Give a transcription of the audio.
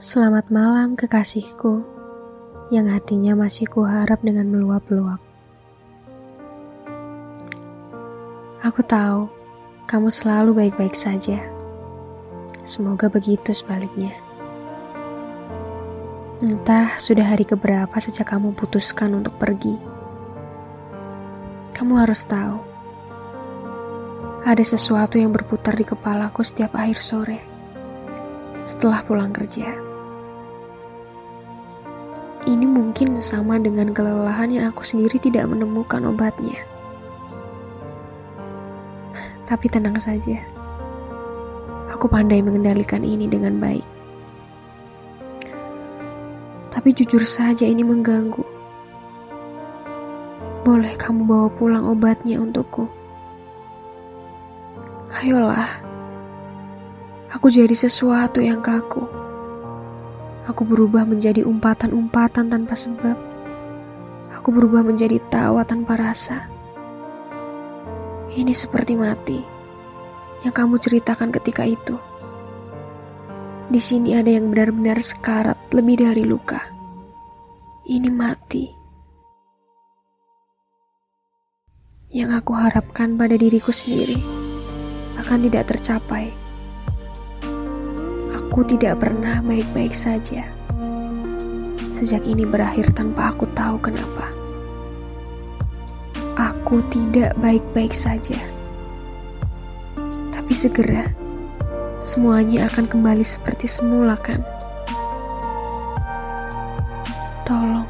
Selamat malam kekasihku, yang hatinya masih kuharap dengan meluap-luap. Aku tahu kamu selalu baik-baik saja. Semoga begitu sebaliknya. Entah sudah hari keberapa sejak kamu putuskan untuk pergi. Kamu harus tahu, ada sesuatu yang berputar di kepalaku setiap akhir sore setelah pulang kerja. Ini mungkin sama dengan kelelahan yang aku sendiri tidak menemukan obatnya. Tapi tenang saja, aku pandai mengendalikan ini dengan baik. Tapi jujur saja ini mengganggu. Boleh kamu bawa pulang obatnya untukku? Ayolah, aku jadi sesuatu yang kaku. Aku berubah menjadi umpatan-umpatan tanpa sebab. Aku berubah menjadi tawa tanpa rasa. Ini seperti mati yang kamu ceritakan ketika itu. Di sini ada yang benar-benar sekarat lebih dari luka. Ini mati. Yang aku harapkan pada diriku sendiri akan tidak tercapai. Aku tidak pernah baik-baik saja. Sejak ini berakhir tanpa aku tahu kenapa. Aku tidak baik-baik saja. Tapi segera semuanya akan kembali seperti semula kan? Tolong